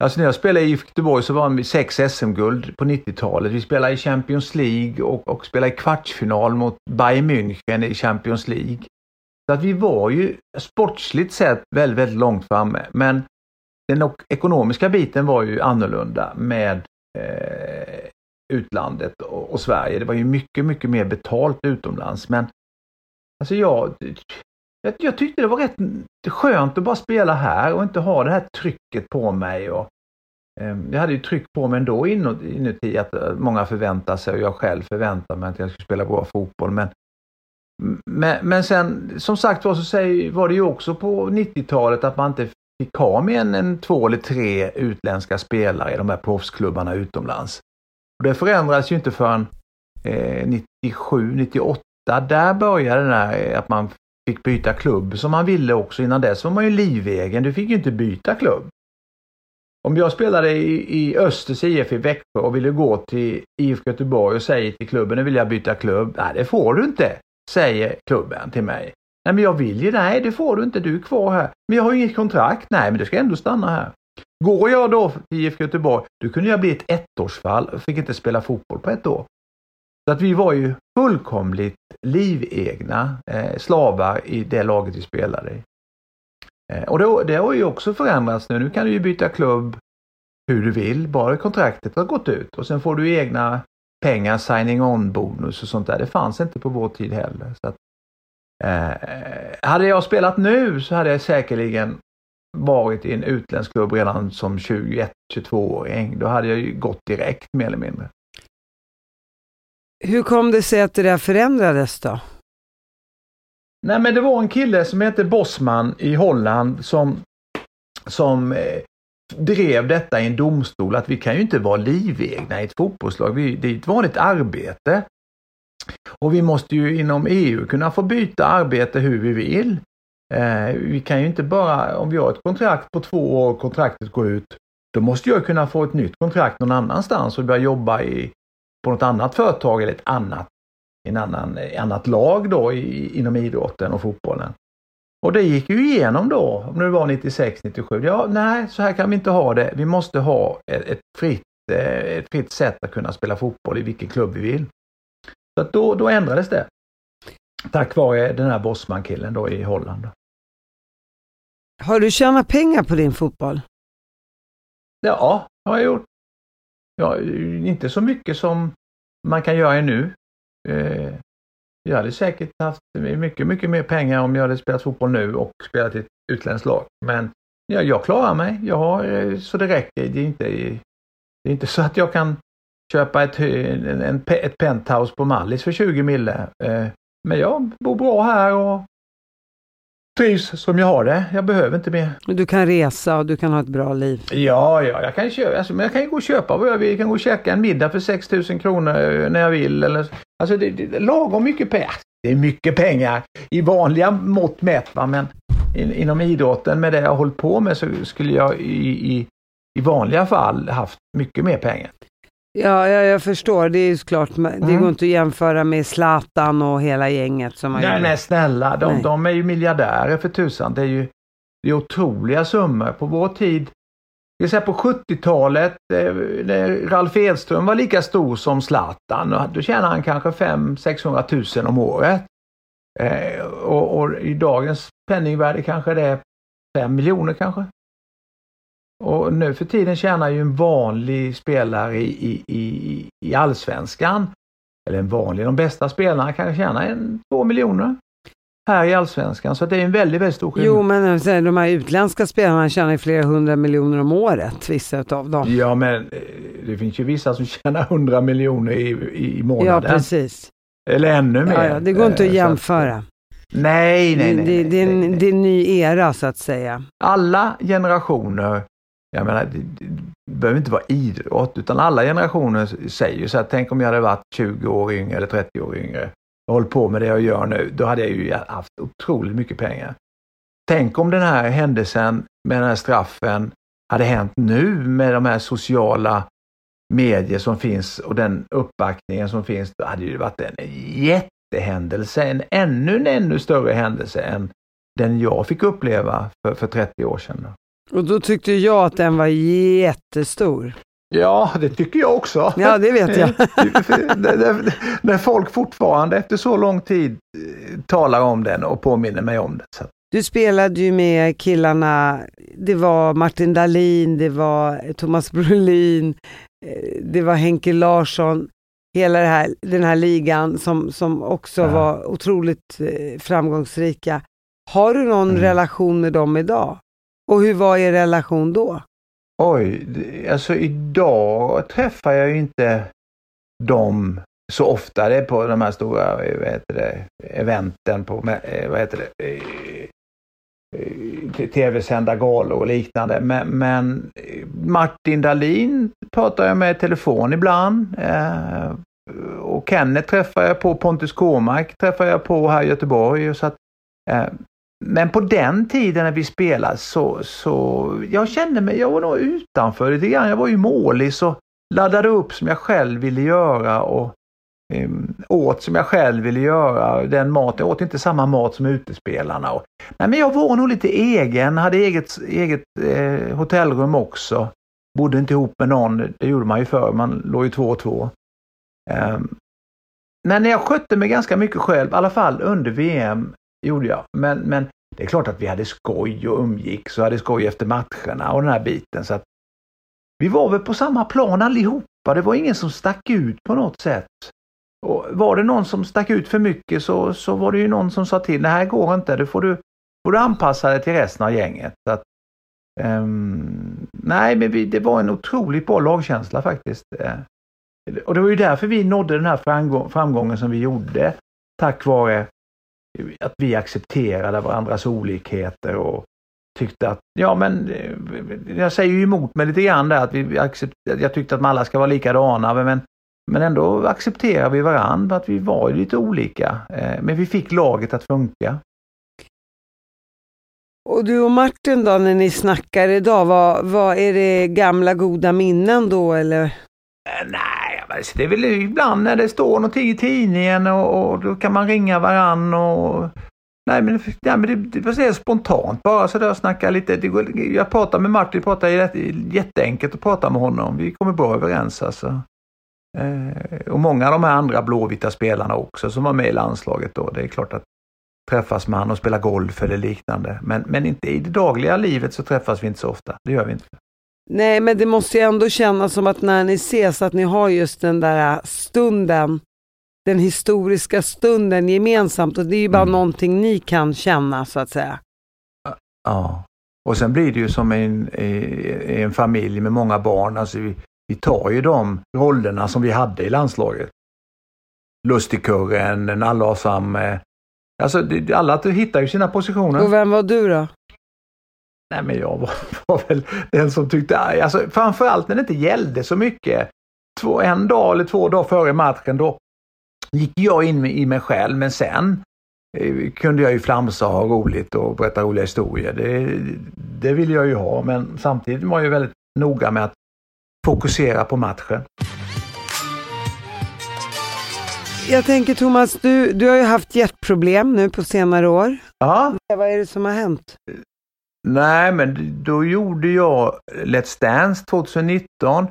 Alltså när jag spelade i Göteborg så vann vi sex SM-guld på 90-talet. Vi spelade i Champions League och, och spelade i kvartsfinal mot Bayern München i Champions League. Så att vi var ju sportsligt sett väldigt, väldigt långt framme. Men den ekonomiska biten var ju annorlunda med eh, utlandet och, och, Sverige. Det var ju mycket, mycket mer betalt utomlands. Men alltså jag, jag, jag tyckte det var rätt skönt att bara spela här och inte ha det här trycket på mig. Och, eh, jag hade ju tryck på mig ändå inuti att eh, många förväntar sig och jag själv förväntar mig att jag ska spela bra fotboll. Men, men, men sen som sagt var så säger, var det ju också på 90-talet att man inte fick ha mer än en, två eller tre utländska spelare i de här proffsklubbarna utomlands. Och det förändrades ju inte förrän eh, 97, 98. Där började det där eh, att man fick byta klubb som man ville också. Innan dess var man ju livegen. Du fick ju inte byta klubb. Om jag spelade i, i Östers IF i Växjö och ville gå till IFK Göteborg och säger till klubben, nu vill jag byta klubb. Nej, det får du inte, säger klubben till mig. Nej, men jag vill ju, nej det får du inte, du är kvar här. Men jag har inget kontrakt, nej men du ska ändå stanna här. Går jag då till IFK Göteborg, då kunde jag bli ett ettårsfall och fick inte spela fotboll på ett år. Så att vi var ju fullkomligt livegna eh, slavar i det laget vi spelade i. Eh, och det, det har ju också förändrats nu. Nu kan du ju byta klubb hur du vill, bara kontraktet har gått ut och sen får du egna pengar, signing on-bonus och sånt där. Det fanns inte på vår tid heller. Så att, eh, hade jag spelat nu så hade jag säkerligen varit i en utländsk klubb redan som 21-22-åring. Då hade jag ju gått direkt mer eller mindre. Hur kom det sig att det där förändrades då? Nej men det var en kille som hette Bosman i Holland som, som eh, drev detta i en domstol att vi kan ju inte vara livegna i ett fotbollslag. Vi, det är ett vanligt arbete. Och vi måste ju inom EU kunna få byta arbete hur vi vill. Eh, vi kan ju inte bara, om vi har ett kontrakt på två år och kontraktet går ut, då måste jag kunna få ett nytt kontrakt någon annanstans och börja jobba i på något annat företag eller ett annat, en annan, annat lag då i, inom idrotten och fotbollen. Och det gick ju igenom då, om det var 96, 97. Ja, nej, så här kan vi inte ha det. Vi måste ha ett, ett fritt, eh, ett fritt sätt att kunna spela fotboll i vilken klubb vi vill. Så att då, då ändrades det. Tack vare den här Bosman-killen då i Holland. Har du tjänat pengar på din fotboll? Ja, har jag gjort ja, inte så mycket som man kan göra nu. Eh, jag hade säkert haft mycket, mycket mer pengar om jag hade spelat fotboll nu och spelat i ett utländskt lag. Men ja, jag klarar mig. Jag har eh, så det räcker. Det är inte, det är inte så att jag kan köpa ett, en, en, ett penthouse på Mallis för 20 mille. Eh, men jag bor bra här och trivs som jag har det. Jag behöver inte mer. Du kan resa och du kan ha ett bra liv. Ja, ja jag kan köpa, alltså, men jag kan ju gå och köpa vad jag vill. Jag kan gå och käka en middag för 6000 kronor eh, när jag vill. Eller, alltså det, det, lagom mycket pengar. Det är mycket pengar i vanliga mått mätt va? men in, inom idrotten med det jag har hållit på med så skulle jag i, i, i vanliga fall haft mycket mer pengar. Ja, ja, jag förstår. Det är ju såklart, det mm. går inte att jämföra med Zlatan och hela gänget som man Nej, nej snälla. De, nej. de är ju miljardärer för tusan. Det är ju det är otroliga summor. På vår tid, jag säga på 70-talet, eh, när Ralf Edström var lika stor som Zlatan, då tjänade han kanske 500-600 000 om året. Eh, och, och, i dagens penningvärde kanske det är 5 miljoner kanske. Och nu för tiden tjänar ju en vanlig spelare i, i, i, i allsvenskan, eller en vanlig, de bästa spelarna kan tjäna en, två miljoner här i allsvenskan. Så det är en väldigt, väldigt stor skillnad. Jo, men de här utländska spelarna tjänar ju flera hundra miljoner om året, vissa av dem. Ja, men eh, det finns ju vissa som *laughs* tjänar hundra miljoner i, i månaden. Ja, precis. Eller ännu mer. Ja, ja, det går inte att jämföra. Att, nej, nej, nej. Det, det, det, är en, det är en ny era så att säga. Alla generationer jag menar, det, det behöver inte vara idrott, utan alla generationer säger ju så här, tänk om jag hade varit 20 år yngre eller 30 år yngre och hållit på med det jag gör nu, då hade jag ju haft otroligt mycket pengar. Tänk om den här händelsen med den här straffen hade hänt nu med de här sociala medier som finns och den uppbackningen som finns, då hade det varit en jättehändelse, en ännu, en ännu större händelse än den jag fick uppleva för, för 30 år sedan. Och då tyckte jag att den var jättestor. Ja, det tycker jag också. Ja, det vet jag. *laughs* när folk fortfarande efter så lång tid eh, talar om den och påminner mig om det. Du spelade ju med killarna, det var Martin Dahlin, det var Thomas Brolin, eh, det var Henke Larsson, hela här, den här ligan som, som också ja. var otroligt eh, framgångsrika. Har du någon mm. relation med dem idag? Och hur var er relation då? Oj, alltså idag träffar jag ju inte dem så ofta. Det är på de här stora eh, vad heter det, eventen på eh, vad heter det, eh, tv-sända galor och liknande. Men, men, Martin Dahlin pratar jag med i telefon ibland. och Kenneth träffar jag på, Pontus Kåmark träffar jag på här i Göteborg. Så att, men på den tiden när vi spelade så, så jag kände mig, jag var nog utanför lite grann. Jag var ju målis och laddade upp som jag själv ville göra och um, åt som jag själv ville göra. Den maten, jag åt inte samma mat som utespelarna. Och, nej, men jag var nog lite egen, hade eget, eget eh, hotellrum också. Bodde inte ihop med någon, det gjorde man ju förr, man låg ju två och två. Um, men jag skötte mig ganska mycket själv, i alla fall under VM gjorde jag. Men, men det är klart att vi hade skoj och umgicks och hade skoj efter matcherna och den här biten. Så att vi var väl på samma plan allihopa. Det var ingen som stack ut på något sätt. Och var det någon som stack ut för mycket så, så var det ju någon som sa till, det här går inte, det får du, får du anpassa dig till resten av gänget. Så att, um, nej, men vi, det var en otroligt bra lagkänsla faktiskt. Eh, och det var ju därför vi nådde den här framgång, framgången som vi gjorde. Tack vare att vi accepterade varandras olikheter och tyckte att, ja men, eh, jag säger ju emot mig lite grann där att vi accepterade, jag tyckte att alla ska vara likadana men, men ändå accepterar vi varandra att vi var lite olika. Eh, men vi fick laget att funka. Och du och Martin då när ni snackar idag, vad, vad är det gamla goda minnen då eller? Eh, nej, det är väl ibland när det står någonting i tidningen och, och då kan man ringa varann och Nej men, nej, men det, det, det är spontant bara sådär snacka lite. Det går, jag pratar med Martin, pratar jätteenkelt att prata med honom. Vi kommer bra överens alltså. Eh, och många av de här andra blåvita spelarna också som var med i landslaget då. Det är klart att träffas man och spela golf eller liknande. Men, men inte i det dagliga livet så träffas vi inte så ofta. Det gör vi inte. Nej, men det måste ju ändå kännas som att när ni ses att ni har just den där stunden, den historiska stunden gemensamt och det är ju bara mm. någonting ni kan känna så att säga. Ja, och sen blir det ju som en, en familj med många barn. Alltså vi, vi tar ju de rollerna som vi hade i landslaget. Lustigkurren, Nallasam. Alltså alla hittar ju sina positioner. Och vem var du då? Nej men jag var, *laughs* var, väl den som tyckte, alltså framförallt när det inte gällde så mycket. Två, en dag eller två dagar före matchen då gick jag in i mig själv men sen eh, kunde jag ju flamsa och ha roligt och berätta roliga historier. Det, det vill jag ju ha men samtidigt var jag väldigt noga med att fokusera på matchen. Jag tänker Thomas, du, du har ju haft hjärtproblem nu på senare år. Ja. Vad är det som har hänt? Nej, men då gjorde jag Let's Dance 2019.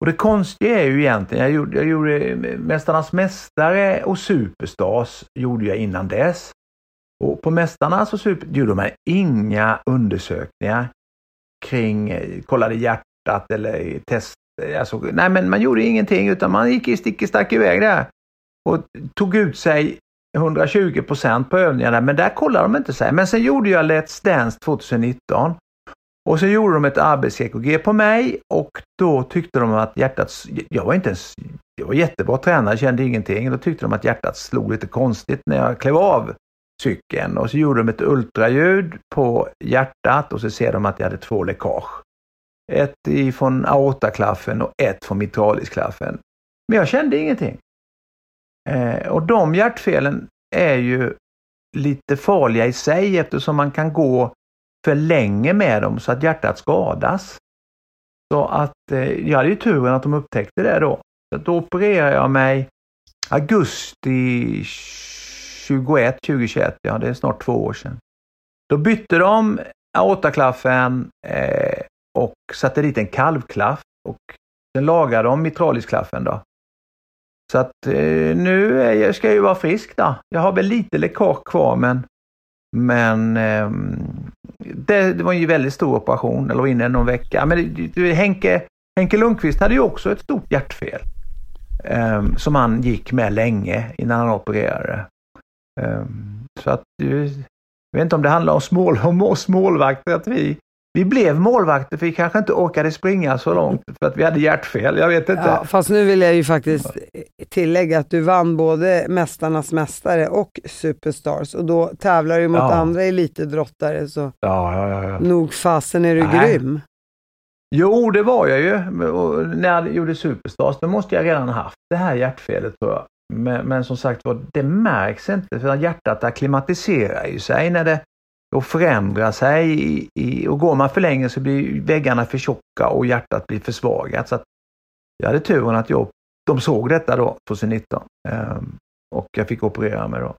Och det konstiga är ju egentligen, jag gjorde, jag gjorde Mästarnas Mästare och Superstars gjorde jag innan dess. Och på Mästarnas och Super gjorde man inga undersökningar. kring, eh, kollade hjärtat eller test. Eh, alltså, nej, men man gjorde ingenting utan man gick i stick i stack iväg där och tog ut sig 120 procent på övningarna, men där kollar de inte sig. Men sen gjorde jag Let's Dance 2019 och så gjorde de ett arbets-EKG på mig och då tyckte de att hjärtat, jag var inte ens, jag var jättebra tränare, kände ingenting. Då tyckte de att hjärtat slog lite konstigt när jag klev av cykeln och så gjorde de ett ultraljud på hjärtat och så ser de att jag hade två läckage. Ett från aortaklaffen och ett från mitralisklaffen. Men jag kände ingenting. Eh, och de hjärtfelen är ju lite farliga i sig eftersom man kan gå för länge med dem så att hjärtat skadas. Så att eh, jag hade ju turen att de upptäckte det då. Så då opererade jag mig augusti 21, 2021, ja det är snart två år sedan. Då bytte de aortaklaffen eh, och satte dit en kalvklaff och sen lagade de mitralisklaffen då. Så att eh, nu är jag, ska jag ju vara frisk då. Jag har väl lite läckage kvar men, men eh, det, det, var ju en väldigt stor operation, eller var inne någon vecka. Men det, Henke, Henke Lundqvist hade ju också ett stort hjärtfel eh, som han gick med länge innan han opererade. Ehm, så att eh, jag vet inte om det handlar om, smål, *laughs* om oss målvakter, att vi vi blev målvakter för vi kanske inte orkade springa så långt för att vi hade hjärtfel. Jag vet inte. Ja, fast nu vill jag ju faktiskt tillägga att du vann både Mästarnas Mästare och Superstars och då tävlar du mot ja. andra elitidrottare så ja, ja, ja, nog fasen är du Nej. grym. Jo, det var jag ju. Och när jag gjorde Superstars, då måste jag redan haft det här hjärtfelet tror jag. Men, men som sagt var, det märks inte för hjärtat akklimatiserar ju sig när det och förändrar sig i, i, och går man för länge så blir väggarna för tjocka och hjärtat blir försvagat. Så att jag hade turen att jag, de såg detta då 2019 eh, och jag fick operera mig då.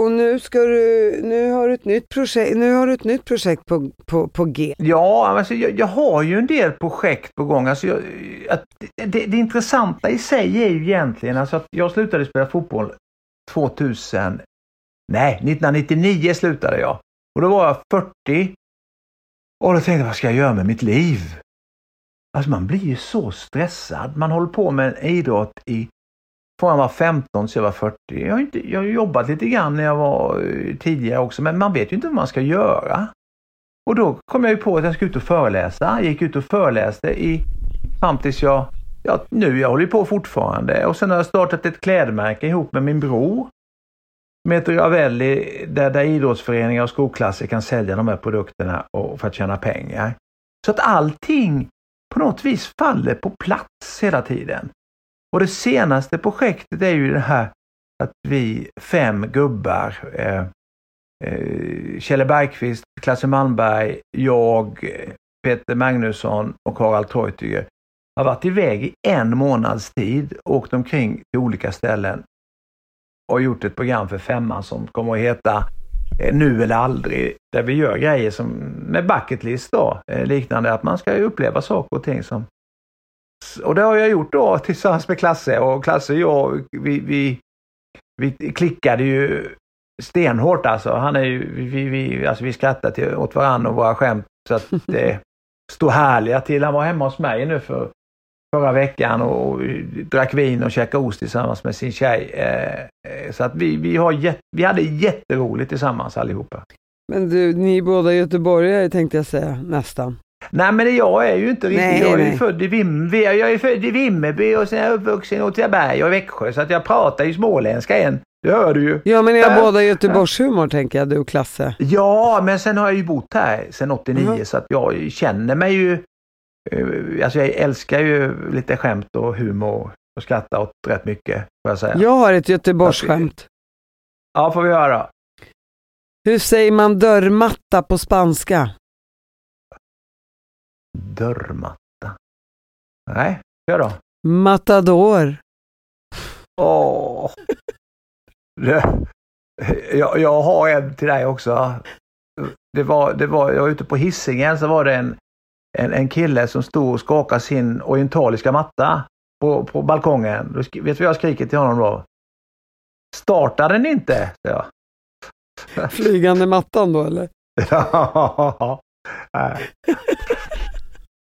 Och nu, ska du, nu, har du ett nytt projekt, nu har du ett nytt projekt på, på, på G. Ja, alltså jag, jag har ju en del projekt på gång. Alltså jag, att det, det, intressanta i sig är ju egentligen alltså att jag slutade spela fotboll 2000, nej 1999 slutade jag. Och då var jag 40 och då tänkte jag, vad ska jag göra med mitt liv? Alltså man blir ju så stressad. Man håller på med en idrott i från jag var 15 så jag var 40. Jag har, inte, jag har jobbat lite grann när jag var eh, tidigare också, men man vet ju inte vad man ska göra. Och då kom jag ju på att jag skulle ut och föreläsa. Jag gick ut och föreläste i, fram tills jag Ja, nu, jag håller på fortfarande och sen har jag startat ett klädmärke ihop med min bror. Som heter Ravelli, där, där idrottsföreningar och skolklasser kan sälja de här produkterna och, för att tjäna pengar. Så att allting på något vis faller på plats hela tiden. Och det senaste projektet är ju det här att vi fem gubbar, eh, eh, Kjelle Bergqvist, Klasse Malmberg, jag, Peter Magnusson och Harald Treutiger har varit iväg i en månads tid, åkt omkring till olika ställen och gjort ett program för femman som kommer att heta eh, Nu eller aldrig, där vi gör grejer som med bucket list då, eh, liknande att man ska uppleva saker och ting som... Och det har jag gjort då *laughs* tillsammans med Klasse och Klasse och jag, vi, vi, vi klickade ju stenhårt alltså. Han är ju, vi, vi, alltså vi skrattar till, åt varandra och våra skämt så att det *laughs* står härliga till. Han var hemma hos mig nu för förra veckan och drack vin och käkade ost tillsammans med sin tjej. Eh, eh, så att vi, vi, har vi hade jätteroligt tillsammans allihopa. Men du, ni är båda göteborgare tänkte jag säga, nästan. Nej men jag är ju inte riktigt, nej, jag är nej. född i Vimmerby, jag är född i Vimmerby och sen är jag uppvuxen i Åtvidaberg och Växjö så att jag pratar ju småländska än. Det hör du ju. Ja men ni har båda Göteborgshumor tänker jag, du och Klasse. Ja men sen har jag ju bott här sedan 89 mm. så att jag känner mig ju alltså jag älskar ju lite skämt och humor och skrattar åt rätt mycket, får jag säga. Jag har ett Göteborgsskämt. Ja, får vi höra. Hur säger man dörrmatta på spanska? Dörrmatta? Nej, kör då. Matador. Åh. jag, jag har en till dig också. Det var, det var, jag var ute på hissingen så var det en, en, en kille som stod och skakade sin orientaliska matta på, på balkongen. Vet du vad jag skriker till honom då? Startar den inte? Jag. *laughs* Flygande mattan då eller? *laughs* ja,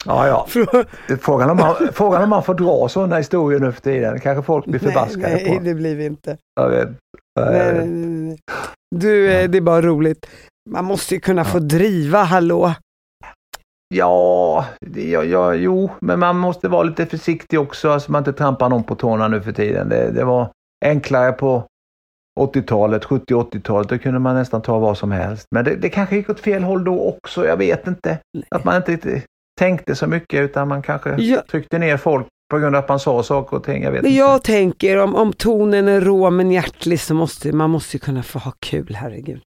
ja. *laughs* Frågan om, man, frågan om man får dra sådana historier nu för tiden. Kanske folk blir förbaskade nej, på. Nej, det blir vi inte. Jag vet. Nej, nej, nej. Du, eh, det är bara roligt. Man måste ju kunna få driva, hallå? Ja, ja, ja, jo, men man måste vara lite försiktig också så alltså man inte trampar någon på tårna nu för tiden. Det, det var enklare på 80-talet, 70-80-talet, då kunde man nästan ta vad som helst. Men det, det kanske gick åt fel håll då också, jag vet inte. Att man inte tänkte så mycket utan man kanske ja. tryckte ner folk på grund av att man sa saker och ting. Jag, vet men inte. jag tänker om, om tonen är rå men hjärtlig så måste man måste kunna få ha kul, herregud.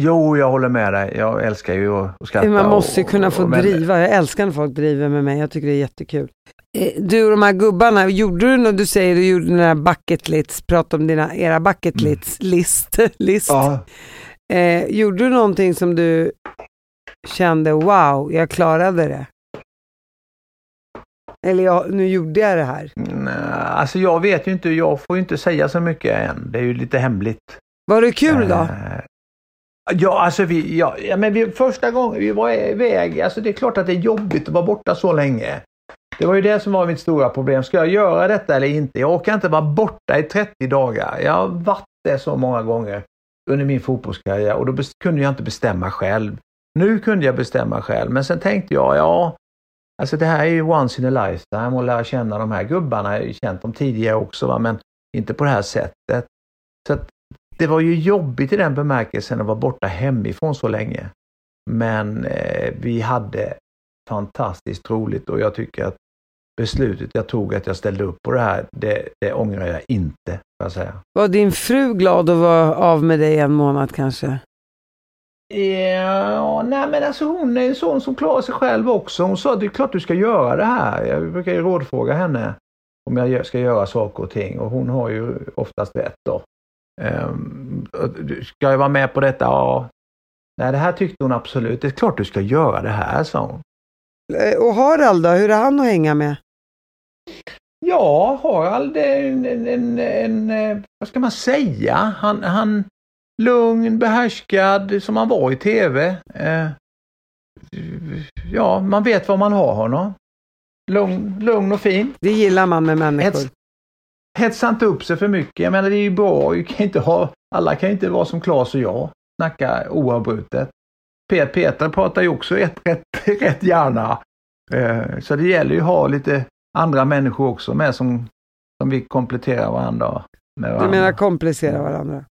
Jo, jag håller med dig. Jag älskar ju att skratta. Man måste ju kunna och, få och, driva. Jag älskar när folk driver med mig. Jag tycker det är jättekul. Eh, du och de här gubbarna, gjorde du när du säger du gjorde den här bucket list, prata om dina, era bucket mm. list, list, *laughs* list. Ja. Eh, gjorde du någonting som du kände, wow, jag klarade det? Eller jag, nu gjorde jag det här. Nej, alltså jag vet ju inte, jag får ju inte säga så mycket än. Det är ju lite hemligt. Var det kul då? Eh, Ja, alltså vi, ja, ja, men vi, första gången vi var iväg, alltså det är klart att det är jobbigt att vara borta så länge. Det var ju det som var mitt stora problem. Ska jag göra detta eller inte? Jag orkar inte vara borta i 30 dagar. Jag har varit det så många gånger under min fotbollskarriär och då kunde jag inte bestämma själv. Nu kunde jag bestämma själv, men sen tänkte jag, ja, alltså det här är ju once in a lifetime att lära känna de här gubbarna. Jag har känt dem tidigare också, va? men inte på det här sättet. Så att det var ju jobbigt i den bemärkelsen att vara borta hemifrån så länge. Men eh, vi hade fantastiskt roligt och jag tycker att beslutet jag tog att jag ställde upp på det här, det, det ångrar jag inte. Jag säga. Var din fru glad att vara av med dig en månad kanske? Ja, nej men alltså hon är en sån som klarar sig själv också. Hon sa att det är klart du ska göra det här. Jag brukar ju rådfråga henne om jag ska göra saker och ting och hon har ju oftast rätt då. Um, ska jag vara med på detta? Ja. Nej, det här tyckte hon absolut. Det är klart du ska göra det här, sa hon. Eh, och Harald då, hur är han att hänga med? Ja, Harald är en, en, en, en eh, vad ska man säga, han, han lugn, behärskad som han var i tv. Eh, ja, man vet var man har honom. Lugn, lugn och fin. Det gillar man med människor. Ett, hetsa inte upp sig för mycket. Jag menar det är ju bra, kan inte ha, alla kan inte vara som Claes och jag, snacka oavbrutet. Pet Peter pratar ju också rätt, rätt, *laughs* rätt gärna. Eh, så det gäller ju att ha lite andra människor också med som, som vi kompletterar varandra med. Varandra. Du menar komplicera varandra?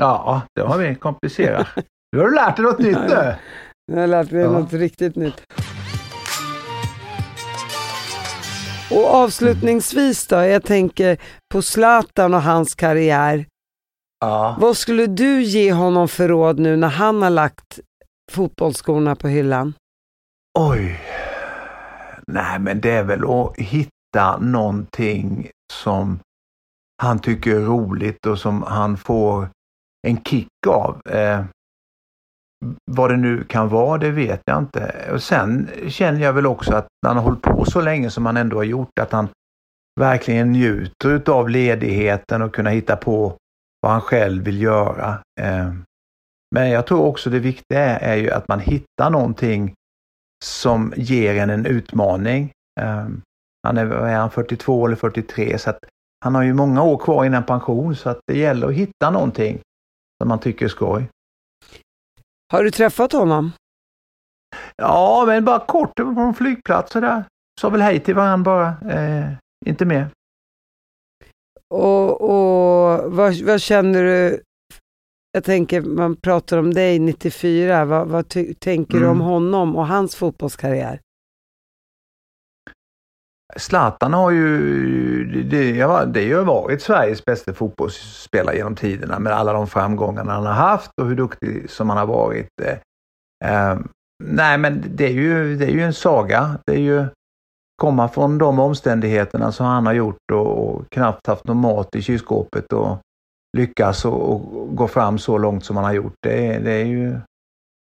Ja, det har vi komplicerat. *laughs* Nu har du lärt dig något nytt nu. Nu har jag lärt mig ja. något riktigt nytt. Och avslutningsvis då, jag tänker på Zlatan och hans karriär. Ja. Vad skulle du ge honom för råd nu när han har lagt fotbollsskorna på hyllan? Oj. Nej, men det är väl att hitta någonting som han tycker är roligt och som han får en kick av. Eh, vad det nu kan vara, det vet jag inte. Och sen känner jag väl också att när han har hållit på så länge som han ändå har gjort, att han verkligen njuter av ledigheten och kunna hitta på vad han själv vill göra. Eh, men jag tror också det viktiga är, ju att man hittar någonting som ger en en utmaning. Eh, han är, är han 42 eller 43 så att han har ju många år kvar innan pension så att det gäller att hitta någonting som man tycker är skoj. Har du träffat honom? Ja, men bara kort på en flygplats där. Sa väl hej till varandra bara, eh, inte mer. Och, och vad, vad, känner du? Jag tänker, man pratar om dig 94. Vad, vad tänker mm. du om mm. honom och hans fotbollskarriär? Zlatan har ju, det, det har varit Sveriges bästa fotbollsspelare genom tiderna med alla de framgångarna han har haft och hur duktig som han har varit. Eh, eh, nej men det är, ju, det är ju en saga. Det är ju komma från de omständigheterna som han har gjort och, och knappt haft någon mat i kylskåpet och lyckas och, och gå fram så långt som han har gjort. Det, det är ju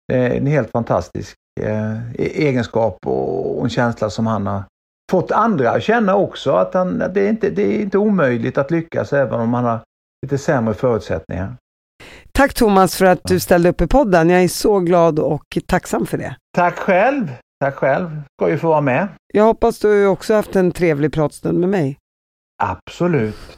det är en helt fantastisk eh, e-, egenskap och, och en känsla som han har fått andra att känna också att, han, att det, är inte, det är inte omöjligt att lyckas även om man har lite sämre förutsättningar. Tack Thomas för att du ställde upp i podden. Jag är så glad och tacksam för det. Tack själv. Tack själv. Skoj att få vara med. Jag hoppas du också haft en trevlig pratstund med mig. Absolut.